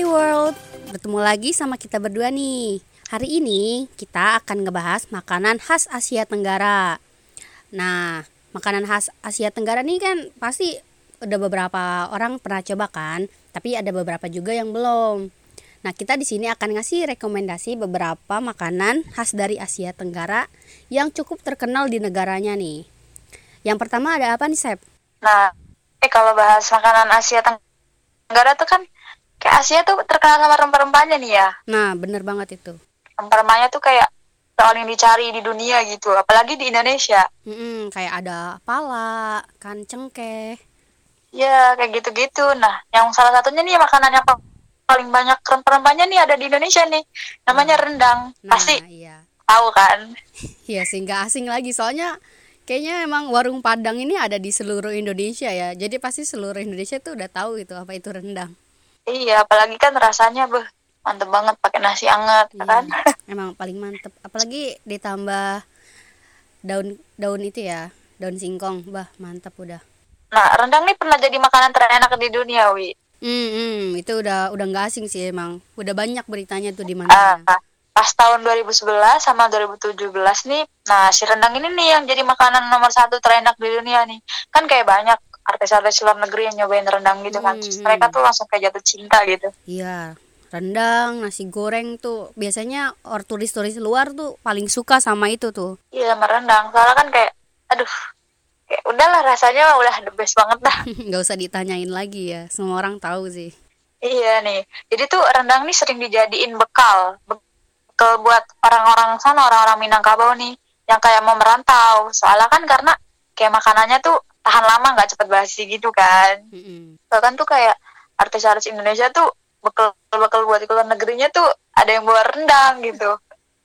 Hai world, bertemu lagi sama kita berdua nih. Hari ini kita akan ngebahas makanan khas Asia Tenggara. Nah, makanan khas Asia Tenggara nih kan pasti udah beberapa orang pernah coba kan, tapi ada beberapa juga yang belum. Nah, kita di sini akan ngasih rekomendasi beberapa makanan khas dari Asia Tenggara yang cukup terkenal di negaranya nih. Yang pertama ada apa nih, Sep? Nah, eh kalau bahas makanan Asia Tenggara tuh kan kayak Asia tuh terkenal sama rempah-rempahnya nih ya. Nah, bener banget itu. Rempah-rempahnya tuh kayak paling dicari di dunia gitu, apalagi di Indonesia. Mm-mm, kayak ada pala, kan cengkeh. Ya, kayak gitu-gitu. Nah, yang salah satunya nih makanan yang paling banyak rempah-rempahnya nih ada di Indonesia nih. Namanya rendang. Nah, Pasti iya. tahu kan? Iya sih, nggak asing lagi. Soalnya kayaknya emang warung Padang ini ada di seluruh Indonesia ya. Jadi pasti seluruh Indonesia tuh udah tahu gitu apa itu rendang. Iya, apalagi kan rasanya beh mantep banget pakai nasi anget Iya, kan. emang paling mantep. Apalagi ditambah daun daun itu ya, daun singkong. Bah, mantap udah. Nah, rendang nih pernah jadi makanan terenak di dunia, Wi. Hmm, hmm, itu udah udah nggak asing sih emang. Udah banyak beritanya tuh di Ah, mana. pas tahun 2011 sama 2017 nih, nah si rendang ini nih yang jadi makanan nomor satu terenak di dunia nih. Kan kayak banyak artis-artis luar negeri yang nyobain rendang gitu kan. Terus Hmm. mereka tuh langsung kayak jatuh cinta gitu. Iya, rendang, nasi goreng tuh biasanya or turis-turis luar tuh paling suka sama itu tuh. Iya sama rendang, soalnya kan kayak, aduh, kayak udahlah rasanya mah udah the best banget dah. nggak usah ditanyain lagi ya semua orang tahu sih iya nih, jadi tuh rendang nih sering dijadiin bekal, bekal buat orang-orang sana, orang-orang Minangkabau nih, yang kayak mau merantau. Soalnya kan karena kayak makanannya tuh tahan lama nggak cepet basi gitu kan. Mm-mm. bahkan tuh kayak artis-artis Indonesia tuh bekal bekal buat ke luar negerinya tuh ada yang bawa rendang gitu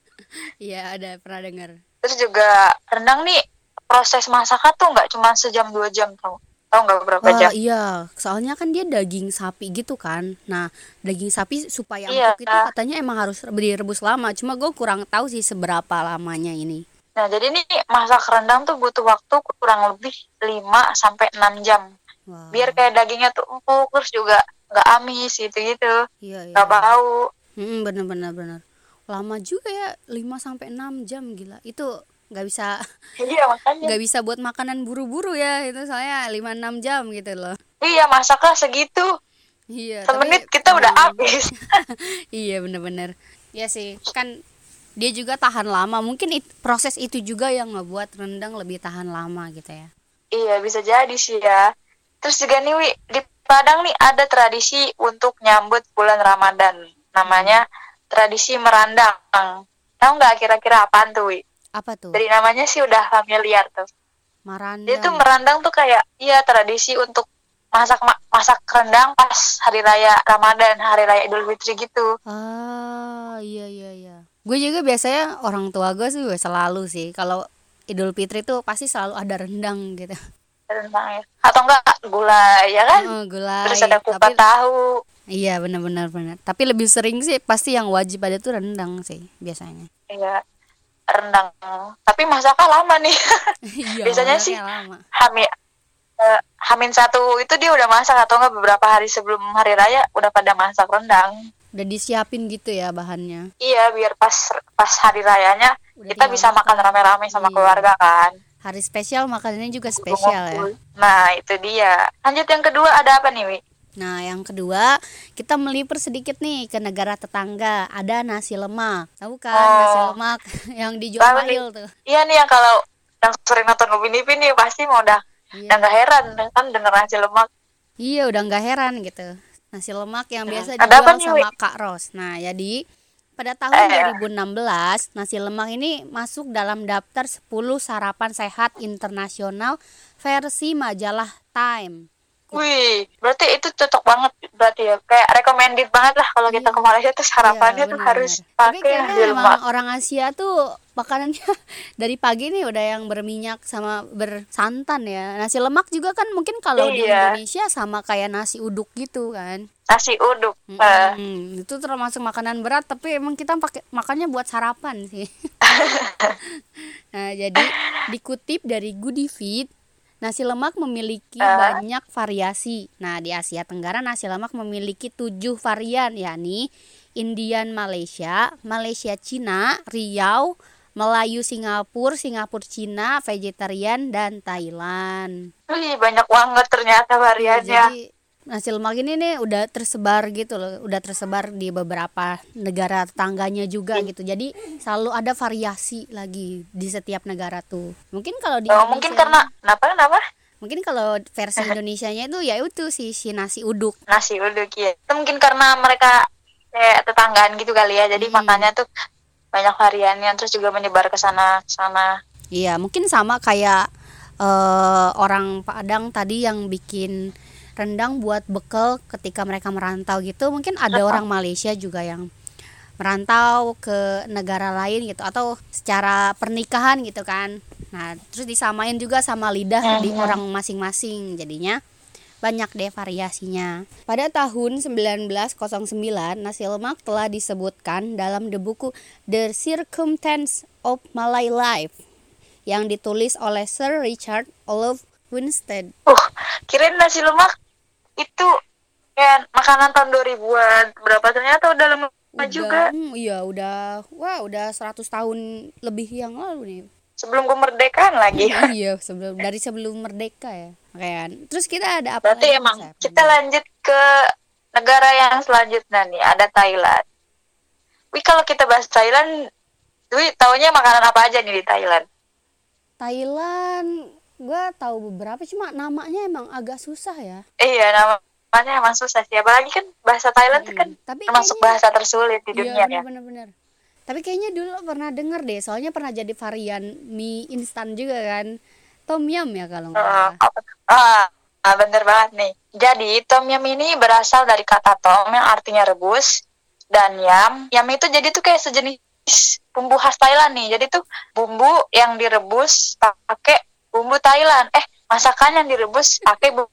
iya ada pernah dengar terus juga rendang nih proses masaknya tuh nggak cuma sejam dua jam tau tau nggak berapa Oh jam iya, soalnya kan dia daging sapi gitu kan. Nah, daging sapi supaya Iya. empuk itu katanya emang harus direbus lama. Cuma gue kurang tahu sih seberapa lamanya ini. Nah jadi nih masak rendang tuh butuh waktu kurang lebih 5 sampai 6 jam Wah. biar kayak dagingnya tuh empuk terus juga nggak amis gitu gitu Iya iya. nggak bau Mm, bener bener bener. Lama juga ya 5 sampai 6 jam gila. Itu nggak bisa iya makanya nggak bisa buat makanan buru-buru ya. Itu soalnya 5 6 jam gitu loh. iya masaknya segitu Iya, tapi semenit kita udah emang- habis Iya bener-bener Iya sih kan dia juga tahan lama mungkin it- proses itu juga yang ngebuat rendang lebih tahan lama gitu ya Iya bisa jadi sih ya. Terus juga nih Wi, di Padang nih ada tradisi untuk nyambut bulan Ramadan. Namanya tradisi merandang. Tahu nggak kira-kira apaan tuh Wi? apa tuh Dari namanya sih udah familiar tuh. marandang Dia tuh merandang tuh kayak iya tradisi untuk masak ma- masak rendang pas hari raya Ramadan, hari raya Idul Fitri gitu. ah iya iya iya gue juga biasanya orang tua gue sih gue selalu sih kalau Idul Fitri tuh pasti selalu ada rendang gitu Rendang ya. Atau enggak gulai ya kan? oh, gulai Terus ada kupat tapi tahu. iya benar-benar benar tapi lebih sering sih pasti yang wajib ada tuh rendang sih biasanya Iya. Rendang. Tapi masaknya lama nih. iya Biasanya sih lama Hamin eh, Hamin satu itu dia udah masak atau enggak beberapa hari sebelum hari raya udah pada masak rendang. Udah disiapin gitu ya bahannya Iya biar pas pas hari rayanya Udah kita bisa makan rame-rame sama Iya. keluarga kan. hari spesial makanannya juga spesial ya. Nah itu dia. Lanjut yang kedua ada apa nih Wi? Nah, yang kedua, kita melipir sedikit nih ke negara tetangga. Ada nasi lemak. Tahu kan Oh. nasi lemak yang dijual mahal tuh. Iya nih yang kalau yang sering nonton Upin Ipin nih pasti mau udah Iya. udah nggak heran kan denger nasi lemak. Iya, udah nggak heran gitu. Nasi lemak yang biasa Ada apa dijual nih, sama Kak Ros. Nah, jadi pada tahun Eh. 2016, nasi lemak ini masuk dalam daftar 10 sarapan sehat internasional versi majalah Time. Wih, berarti itu cocok banget berarti ya. Kayak recommended banget lah kalau kita Iya. ke Malaysia tuh sarapannya Iya, tuh harus pakai lemak. emang orang Asia tuh makanannya dari pagi nih udah yang berminyak sama bersantan ya. Nasi lemak juga kan mungkin kalau di Iya. Indonesia sama kayak nasi uduk gitu kan. Nasi uduk. Eh, Mm-mm. Itu termasuk makanan berat tapi emang kita pakai makannya buat sarapan sih. nah, jadi dikutip dari Goodie Feed Nasi lemak memiliki Uh. banyak variasi. Nah, di Asia Tenggara nasi lemak memiliki tujuh varian, yakni Indian Malaysia, Malaysia Cina, Riau, Melayu Singapura, Singapura Cina, vegetarian dan Thailand. Wih, banyak banget ternyata variannya. Jadi nasi lemak ini nih udah tersebar gitu loh, udah tersebar di beberapa negara tetangganya juga gitu. Jadi selalu ada variasi lagi di setiap negara tuh. Mungkin kalau di Oh, mungkin karena kenapa kenapa mungkin kalau versi Indonesianya itu ya itu sih si nasi uduk. nasi uduk ya. Itu mungkin karena mereka kayak tetanggaan gitu kali ya. Jadi Hmm. makannya tuh banyak variannya terus juga menyebar ke sana sana. Iya, mungkin sama kayak eh, orang Padang tadi yang bikin rendang buat bekal ketika mereka merantau gitu. Mungkin ada orang Malaysia juga yang merantau ke negara lain gitu atau secara pernikahan gitu kan. Nah, terus disamain juga sama lidah di orang masing-masing. Jadinya banyak deh variasinya. Pada tahun 1909, nasi lemak telah disebutkan dalam the buku The Circumstance of Malay Life yang ditulis oleh Sir Richard Olive Winstead. Uh, kirain nasi lemak itu kayak makanan tahun 2000-an. Berapa ternyata udah lama juga. hmm, iya udah wah udah 100 tahun lebih yang lalu nih. Sebelum kemerdekaan lagi. iya, sebelum dari sebelum merdeka ya. Kayak terus kita ada apa Berarti lagi, emang Sep? kita lanjut ke negara yang selanjutnya nih, ada Thailand. Wih, kalau kita bahas Thailand, Wih, taunya makanan apa aja nih di Thailand? Thailand gua tahu beberapa cuma namanya emang agak susah ya. Iya, namanya emang susah sih. Apalagi kan bahasa Thailand tuh kan Hmm, Tapi termasuk kayaknya- bahasa tersulit di dunia Iya ya. bener-bener. Tapi kayaknya dulu pernah denger deh, soalnya pernah jadi varian mie instan juga kan. Tom yum ya kalau nggak salah. apa- ah, ah, bener banget nih. Jadi, tom yum ini berasal dari kata tom yang artinya rebus dan yam. Yam itu jadi tuh kayak sejenis bumbu khas Thailand nih. Jadi tuh bumbu yang direbus pakai bumbu Thailand. Eh, masakan yang direbus pakai bu-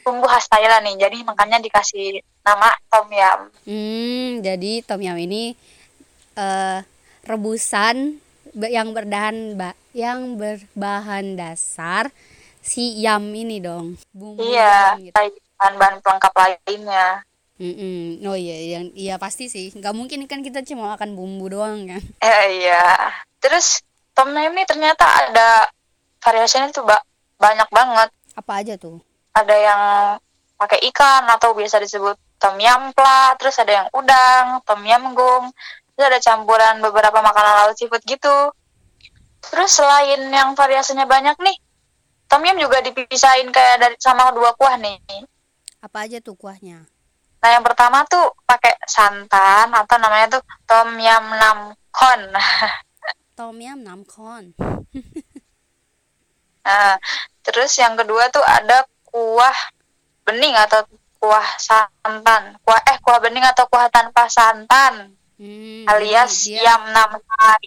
bumbu khas Thailand nih. Jadi makanya dikasih nama tom yum. Hmm, jadi tom yum ini eh rebusan yang berbahan ba- yang berbahan dasar si yam ini dong. Bumbu Iya, gitu. bahan-bahan pelengkap lainnya. Mm-mm. Oh iya, yang iya pasti sih. Nggak mungkin kan kita cuma makan bumbu doang kan. Eh, iya. Terus tom yum ini ternyata ada variasinya tuh ba- banyak banget. Apa aja tuh? Ada yang pakai ikan atau biasa disebut tom yum pla, terus ada yang udang, tom yum gung, terus ada campuran beberapa makanan laut seafood gitu. Terus selain yang variasinya banyak nih, tom yum juga dipisahin kayak dari sama dua kuah nih. Apa aja tuh kuahnya? Nah, yang pertama tuh pakai santan atau namanya tuh tom yum nam kon. Tom yum namkon. Nah, terus yang kedua tuh ada kuah bening atau kuah santan. Kuah eh kuah bening atau kuah tanpa santan Hmm, alias dia yam nam sai.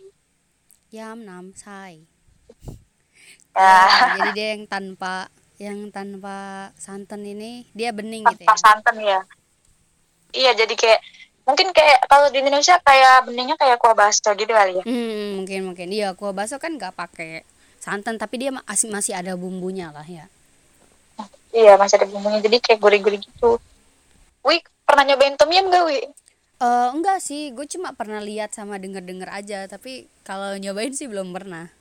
yam nam sai. Ya, Ya, jadi dia yang tanpa yang tanpa santan ini dia bening gitu tanpa ya. santan ya. Iya, jadi kayak mungkin kayak kalau di Indonesia kayak beningnya kayak kuah bakso gitu kali ya. Hmm, mungkin mungkin iya kuah bakso kan nggak pakai santan tapi dia masih masih ada bumbunya lah ya. Iya, masih ada bumbunya jadi kayak gurih-gurih gitu. Wih, pernah nyobain tom yum gak, Wi? Eh enggak sih, gue cuma pernah lihat sama denger-denger aja, tapi kalau nyobain sih belum pernah.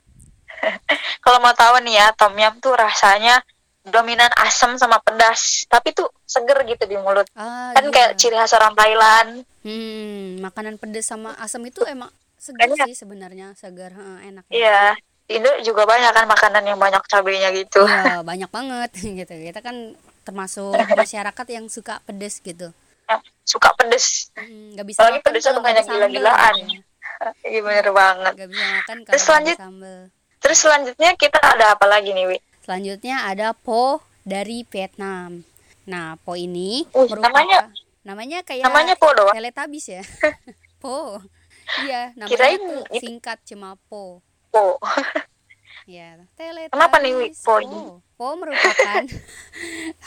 Kalau mau tahu nih ya, tom yum tuh rasanya dominan asam sama pedas, tapi tuh seger gitu di mulut. Ah, Kan iya. kayak ciri khas orang Thailand. Hmm, makanan pedas sama asam itu emang segar sih sebenarnya, segar, enak. Iya, Indo juga banyak kan makanan yang banyak cabenya gitu. Iya, banyak banget gitu. Kita kan termasuk masyarakat yang suka pedes gitu. Yang suka pedes. Hmm, nggak bisa Apalagi pedesnya tuh banyak gila-gilaan. gitu Iya bener banget. ya. Nggak bisa makan kalau Terus nggak ada lanjut. sambel. Terus selanjutnya kita ada apa lagi nih, Wi? Selanjutnya ada po dari Vietnam. Nah, po ini Uh, merupakan namanya- namanya kayak Namanya po doang. Teletubbies ya. po. Iya, namanya Kirain singkat cuma po. Po. Ya, Teletubbies. Kenapa nih, Wi, po ini? Po. Po merupakan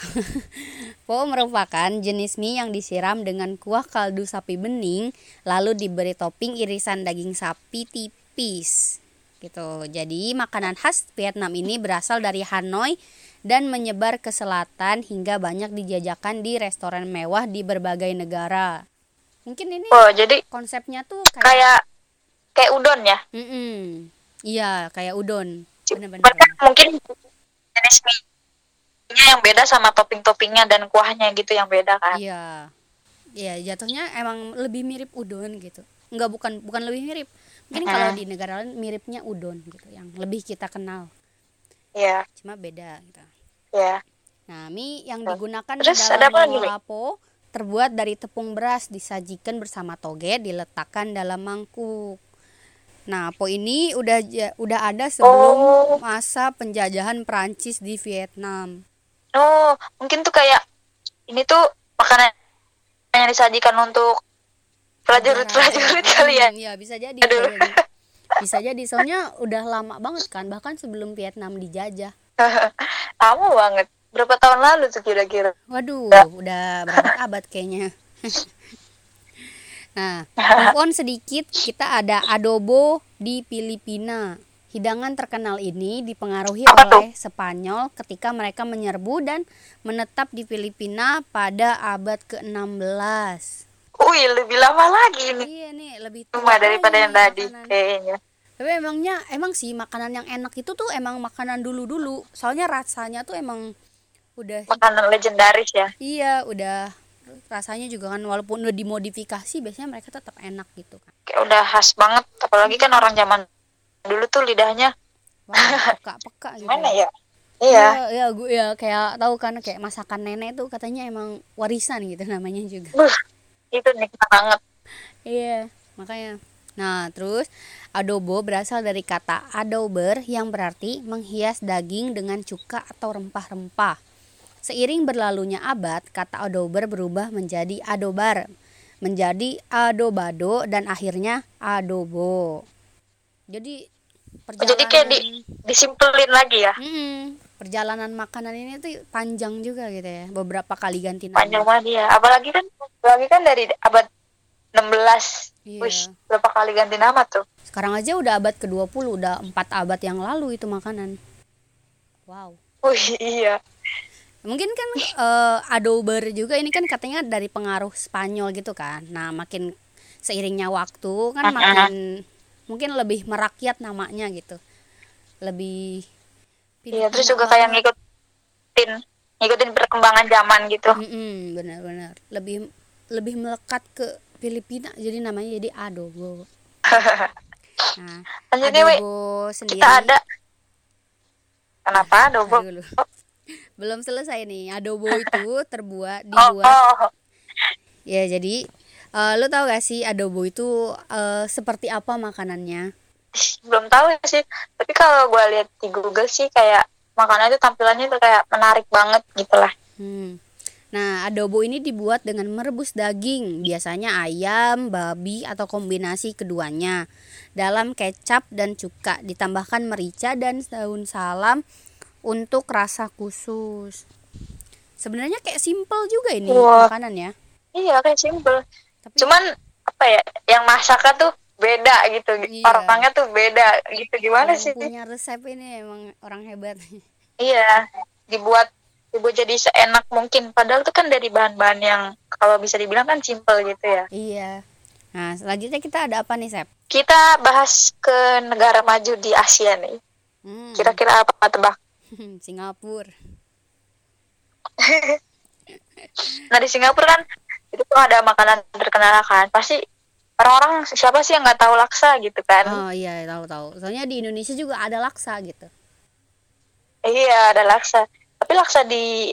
Po merupakan jenis mie yang disiram dengan kuah kaldu sapi bening lalu diberi topping irisan daging sapi tipis. gitu. Jadi makanan khas Vietnam ini berasal dari Hanoi dan menyebar ke selatan hingga banyak dijajakan di restoran mewah di berbagai negara. Mungkin ini Oh, jadi konsepnya tuh kayak, kayak kayak udon ya. Mm-mm. Iya kayak udon. Kan mungkin jenis mie-nya yang beda sama topping-toppingnya dan kuahnya gitu yang beda kan. Iya. Iya, jatuhnya emang lebih mirip udon gitu. Enggak bukan bukan lebih mirip. Mungkin Mm-mm. kalau di negara lain miripnya udon gitu yang lebih kita kenal. Iya, Cuma beda gitu. iya. Nah, mie yang digunakan Terus ada dalam apa lagi, Mi? lapo terbuat dari tepung beras disajikan bersama toge diletakkan dalam mangkuk. Nah, po ini udah udah ada sebelum Oh. masa penjajahan Prancis di Vietnam. Oh, mungkin tuh kayak ini tuh makanan yang disajikan untuk prajurit-prajurit Hmm, kali ya. Iya, bisa jadi. Aduh. bisa jadi. Bisa jadi soalnya udah lama banget kan, bahkan sebelum Vietnam dijajah. Lama banget. Berapa tahun lalu tuh kira-kira? Waduh, Ya. udah berabad-abad kayaknya. nah, move on sedikit, kita ada adobo di Filipina. Hidangan terkenal ini dipengaruhi oleh Spanyol ketika mereka menyerbu dan menetap di Filipina pada abad ke-16. Wih, lebih lama lagi ini. Iya nih, lebih tua daripada yang tadi kayaknya. Tapi emangnya emang sih makanan yang enak itu tuh emang makanan dulu-dulu. Soalnya rasanya tuh emang udah Makanan legendaris ya. iya, udah rasanya juga kan walaupun udah dimodifikasi biasanya mereka tetap enak gitu kan. Kayak udah khas banget. Apalagi kan orang zaman dulu tuh lidahnya peka-peka gitu. gimana ya? Iya. Iya, ya, gue ya kayak tahu kan kayak masakan nenek tuh katanya emang warisan gitu namanya juga. Buh, itu nikmat banget. Iya, makanya. Nah, terus adobo berasal dari kata adober yang berarti menghias daging dengan cuka atau rempah-rempah. Seiring berlalunya abad, kata adober berubah menjadi adobar, menjadi adobado dan akhirnya adobo. Jadi perjalanan Jadi kayak di- Disimpelin lagi ya. Mm-mm. perjalanan makanan ini tuh panjang juga gitu ya. Beberapa kali ganti nama. Panjang banget ya. Apalagi kan apalagi kan dari abad 16. Iya. Wih, berapa kali ganti nama tuh? Sekarang aja udah abad ke-20, udah 4 abad yang lalu itu makanan. Wow. Wih, iya. Mungkin kan eh, adober juga ini kan katanya dari pengaruh Spanyol gitu kan. Nah, makin seiringnya waktu kan Mm-mm. makin mungkin lebih merakyat namanya gitu. Lebih Iya, terus juga kayak ngikutin ngikutin perkembangan zaman gitu. Mm-mm, benar-benar lebih lebih melekat ke Filipina jadi namanya jadi adobo. Nah, Lanjut nih, adobo sendiri. Kita ada Kenapa adobo? Dulu. Belum selesai nih. Adobo itu terbuat Oh, dibuat oh. ya jadi eh, lo tau gak sih adobo itu eh, seperti apa makanannya? Belum tahu sih. Tapi kalau gue lihat di Google sih kayak makanannya itu tampilannya tuh kayak menarik banget gitu lah. Hmm. Nah, adobo ini dibuat dengan merebus daging, biasanya ayam, babi, atau kombinasi keduanya. Dalam kecap dan cuka, ditambahkan merica dan daun salam untuk rasa khusus. Sebenarnya kayak simple juga ini Wah. makanan ya. Iya, kayak simple. Tapi Cuman apa ya? Yang masaknya tuh beda gitu. Iya. Orangnya tuh beda gitu. Gimana yang sih? punya resep ini emang orang hebat. Iya, dibuat dibuat jadi seenak mungkin. Padahal tuh kan dari bahan-bahan yang kalau bisa dibilang kan simple gitu ya. iya. Nah, selanjutnya kita ada apa nih, Sep? Kita bahas ke negara maju di Asia nih. Hmm. Kira-kira apa tebak? Singapura. Nah di Singapura kan itu tuh ada makanan terkenal kan. Pasti orang-orang siapa sih yang nggak tahu laksa gitu kan? Oh iya, tahu-tahu. Soalnya di Indonesia juga ada laksa gitu. Iya ada laksa. Tapi laksa di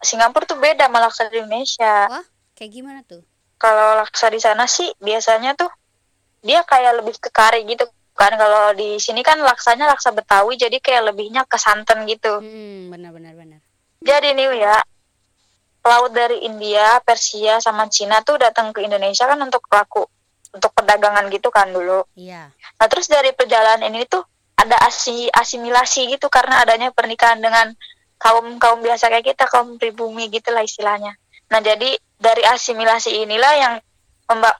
Singapura tuh beda sama laksa di Indonesia. Wah, kayak gimana tuh? Kalau laksa di sana sih biasanya tuh dia kayak lebih ke kari gitu kan. Kalau di sini kan laksanya laksa Betawi jadi kayak lebihnya ke santan gitu. Hmm, benar-benar benar. Jadi nih ya, pelaut dari India, Persia, sama Cina tuh datang ke Indonesia kan untuk laku, untuk perdagangan gitu kan dulu. Iya. Nah terus dari perjalanan ini tuh ada asi, asimilasi gitu karena adanya pernikahan dengan kaum kaum biasa kayak kita, kaum pribumi gitulah istilahnya. Nah jadi dari asimilasi inilah yang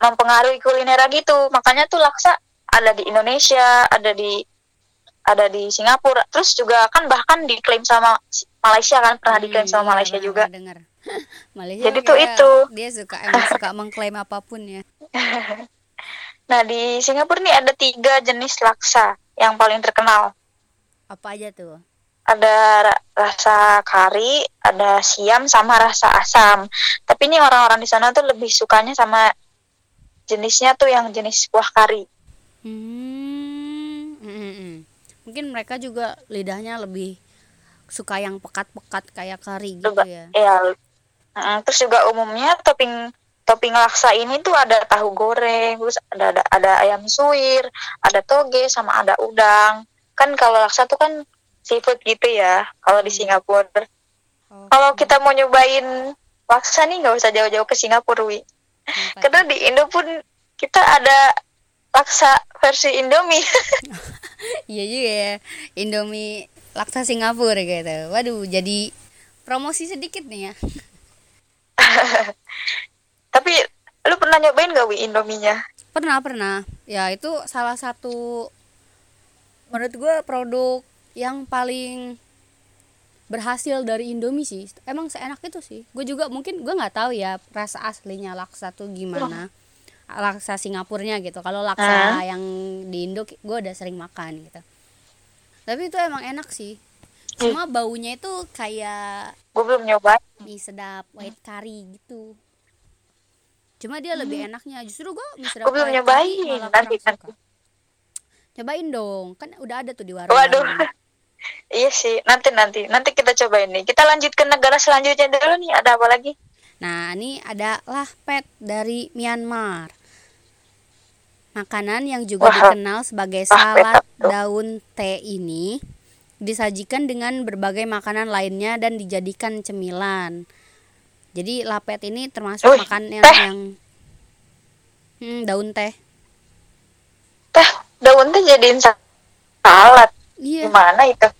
mempengaruhi kuliner gitu. Makanya tuh laksa ada di Indonesia, ada di ada di Singapura terus juga kan bahkan diklaim sama Malaysia kan pernah diklaim sama iya, Malaysia juga dengar. Malaysia Jadi tuh itu. dia suka emang suka mengklaim apa pun ya nah di Singapura nih ada tiga jenis laksa yang paling terkenal apa aja tuh ada ra- rasa kari, ada siam sama rasa asam. Tapi ini orang-orang di sana tuh lebih sukanya sama jenisnya tuh yang jenis kuah kari. Hmm, mm, mm. Mungkin mereka juga lidahnya lebih suka yang pekat-pekat kayak kari gitu Coba, ya. ya. Mm, terus juga umumnya topping topping laksa ini tuh ada tahu goreng, terus ada ada, ada ayam suwir, ada toge sama ada udang. Kan kalau laksa tuh kan seafood gitu ya. Kalau di Singapura. Oke. Kalau kita mau nyobain laksa nih nggak usah jauh-jauh ke Singapura, Wi. Karena di Indo pun kita ada laksa versi Indomie. Iya juga ya. Indomie laksa Singapura gitu. Waduh, jadi promosi sedikit nih ya. Tapi lu pernah nyobain gak Wi Indominya? Pernah, pernah. Ya, itu salah satu menurut gue produk yang paling berhasil dari Indomie sih. Emang seenak itu sih. Gue juga mungkin gue nggak tahu ya rasa aslinya laksa tuh gimana. Laksa Singapurnya gitu. Kalau laksa yang di Indo gue udah sering makan gitu. Tapi itu emang enak sih. Cuma baunya itu kayak Gue belum nyobain. mie sedap white curry gitu. Cuma dia lebih enaknya. Justru gue mie sedap Gue belum nyobain. Nanti nanti. suka. Cobain dong, kan udah ada tuh di warung. Waduh. iya sih, nanti nanti nanti kita cobain nih. Kita lanjut ke negara selanjutnya dulu nih. Ada apa lagi? Nah, ini ada lahpet dari Myanmar. Makanan yang juga Wah, dikenal sebagai salad daun teh ini disajikan dengan berbagai makanan lainnya dan dijadikan cemilan. Jadi lapet ini termasuk makanan teh. yang Hmm, daun teh. Teh, daun teh jadiin sa- salad. Iya. Gimana itu?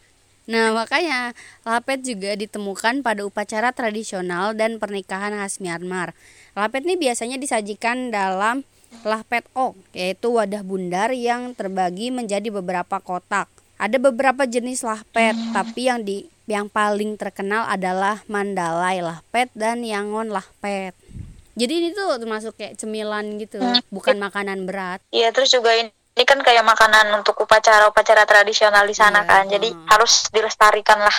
Nah, makanya lapet juga ditemukan pada upacara tradisional dan pernikahan khas Myanmar. Lapet ini biasanya disajikan dalam lapet ok, yaitu wadah bundar yang terbagi menjadi beberapa kotak. Ada beberapa jenis lapet, tapi yang di yang paling terkenal adalah Mandalay lapet dan Yangon lapet. Jadi ini tuh termasuk kayak cemilan gitu, bukan makanan berat. Iya, terus juga ini, ini kan kayak makanan untuk upacara-upacara tradisional di sana Iya, kan. Jadi hmm. harus dilestarikan lah.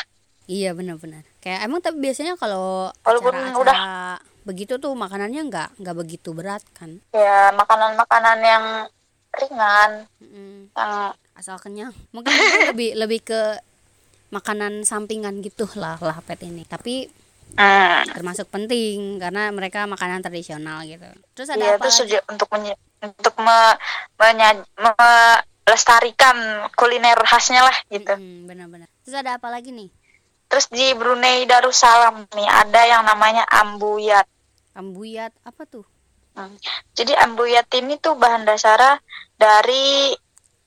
Iya benar-benar. Kayak emang tapi biasanya kalau Walaupun acara-acara begitu tuh makanannya nggak nggak begitu berat kan. Ya, makanan-makanan yang ringan, Mm-mm. yang Asal kenyang. Mungkin lebih lebih ke makanan sampingan gitu lah lah pet ini. Tapi hmm, termasuk penting karena mereka makanan tradisional gitu. Terus ada Iya, apa? terus untuk menye- untuk me, menya- melestarikan kuliner khasnya lah gitu. Mm-mm, benar-benar. Terus ada apa lagi nih? Terus di Brunei Darussalam nih ada yang namanya ambuyat. Ambuyat apa tuh? Hmm. Jadi ambuyat ini tuh bahan dasarnya dari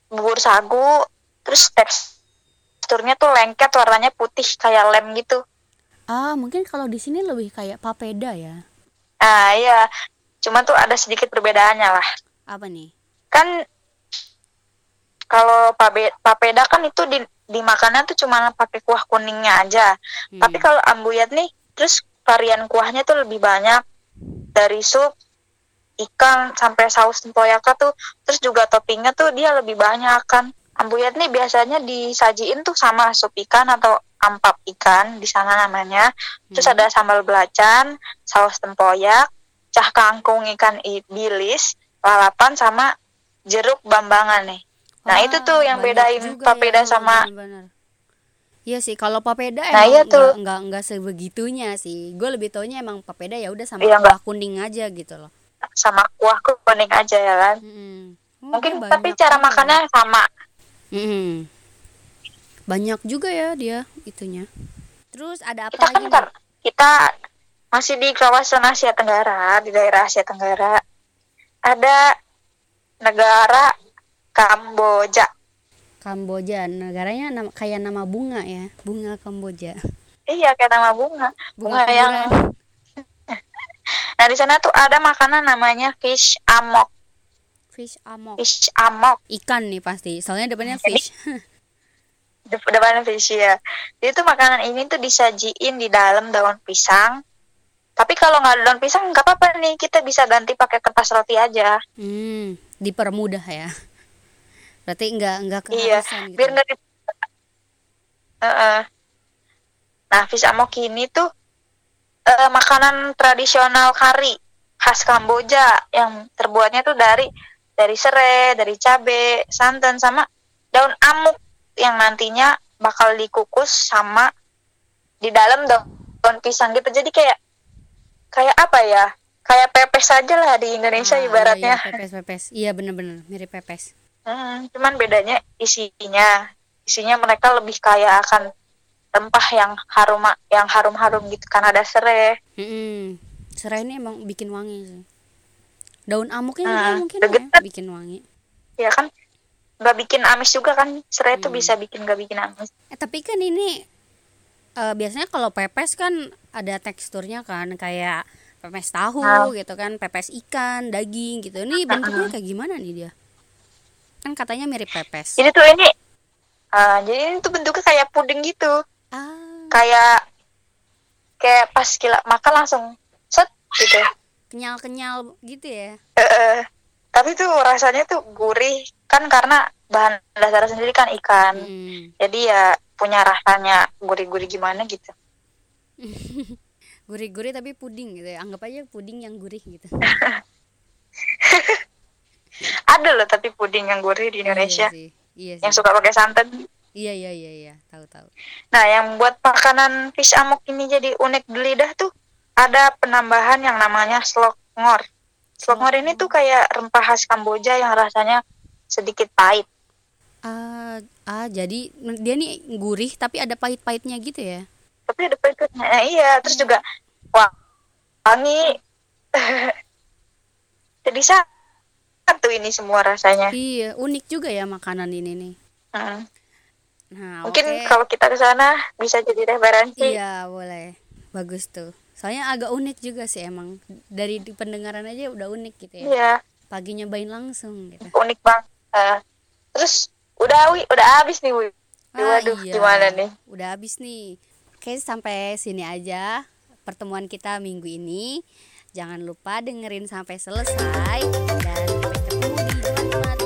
bubur sagu, terus teksturnya tuh lengket, warnanya putih kayak lem gitu. Ah, mungkin kalau di sini lebih kayak papeda ya. Ah iya, cuma tuh ada sedikit perbedaannya lah. Apa nih? Kan kalau papeda kan itu di dimakannya tuh cuma pakai kuah kuningnya aja. Hmm. Tapi kalau ambuyat nih, terus varian kuahnya tuh lebih banyak dari sup, ikan sampai saus tempoyaka tuh, terus juga toppingnya tuh dia lebih banyak kan. Ambuyat nih biasanya disajiin tuh sama sup ikan atau ampap ikan di sana namanya. Terus Hmm. ada sambal belacan, saus tempoyak, cah kangkung ikan bilis, lalapan sama jeruk bambangan nih. Nah, Wah, itu tuh yang bedain papeda ya, sama bener-bener. Iya sih, kalau papeda Nah, emang iya tuh. nggak nggak sebegitunya sih. Gue lebih taunya emang papeda ya udah sama Iya, kuah kuning aja gitu loh. sama kuah kuning aja ya kan. Mm-mm. Oh, Mungkin tapi cara makannya sama. Mm-mm. Banyak juga ya dia itunya. Terus ada apa Kita lagi? kan nih? kar- kita masih di kawasan Asia Tenggara, di daerah Asia Tenggara. Ada negara Kamboja. Kamboja, negaranya nama, kayak nama bunga ya, bunga Kamboja. Iya, kayak nama bunga. Bunga, Bunga yang. Nah, di sana tuh ada makanan namanya fish amok. Fish amok. Fish amok. Ikan nih pasti, soalnya depannya fish. Dep- depan visi ya. Jadi tuh makanan ini tuh disajiin di dalam daun pisang. Tapi kalau nggak ada daun pisang nggak apa-apa nih, kita bisa ganti pakai kertas roti aja. Hmm, dipermudah ya. Berarti nggak nggak Iya, gitu. biar nggak di... Heeh. Nah, fish amok ini tuh eh, makanan tradisional kari khas Kamboja yang terbuatnya tuh dari dari serai, dari cabe, santan sama daun amuk yang nantinya bakal dikukus sama di dalam daun, daun pisang gitu. Jadi kayak kayak apa ya? Kayak pepes aja lah di Indonesia Ah, iya, ibaratnya. Iya, pepes pepes. Iya bener-bener mirip pepes. Hmm, cuman bedanya isinya. Isinya mereka lebih kaya akan rempah yang harum yang harum-harum gitu kan ada serai. Mm-mm. Serai ini emang bikin wangi sih. Daun amuknya juga mungkin ya, bikin wangi. Ya kan nggak bikin amis juga kan serai itu Hmm. bisa bikin nggak bikin amis. Eh tapi kan ini eh, biasanya kalau pepes kan ada teksturnya kan kayak pepes tahu Ah. gitu kan, pepes ikan, daging gitu. Ini bentuknya kayak gimana nih dia? Kan katanya mirip pepes. Jadi tuh ini ah, jadi ini tuh bentuknya kayak puding gitu. Ah, Kayak kayak pas kita makan langsung set gitu. kenyal-kenyal gitu ya. Eh, tapi tuh rasanya tuh gurih kan karena bahan dasar sendiri kan ikan. Mm. Jadi ya punya rasanya gurih-gurih gimana gitu. Gurih-gurih tapi puding gitu ya. Anggap aja puding yang gurih gitu. Ada loh tapi puding yang gurih di Indonesia Iya sih. Iya sih. yang suka pakai santan. Iya iya iya iya, tahu-tahu. Nah, yang buat makanan fish amok ini jadi unik di lidah tuh ada penambahan yang namanya slokngor. Slokngor ini tuh kayak rempah khas Kamboja yang rasanya sedikit pahit. Ah, ah jadi dia nih gurih tapi ada pahit-pahitnya gitu ya. Tapi ada pahitnya. Nah, iya, terus juga wah, wangi. jadi satu ini semua rasanya. Iya, unik juga ya makanan ini nih. Hmm. Nah, Mungkin oke. kalau kita ke sana bisa jadi referensi. Iya, boleh. Bagus tuh. Soalnya agak unik juga sih emang. Dari pendengaran aja udah unik gitu ya. Iya, Pagi nyobain langsung gitu. unik banget. Eh, terus udah wi, udah habis nih wi. Ah, Waduh, iya. gimana nih? Udah habis nih. Oke, sampai sini aja pertemuan kita minggu ini. Jangan lupa dengerin sampai selesai dan sampai ketemu di bulan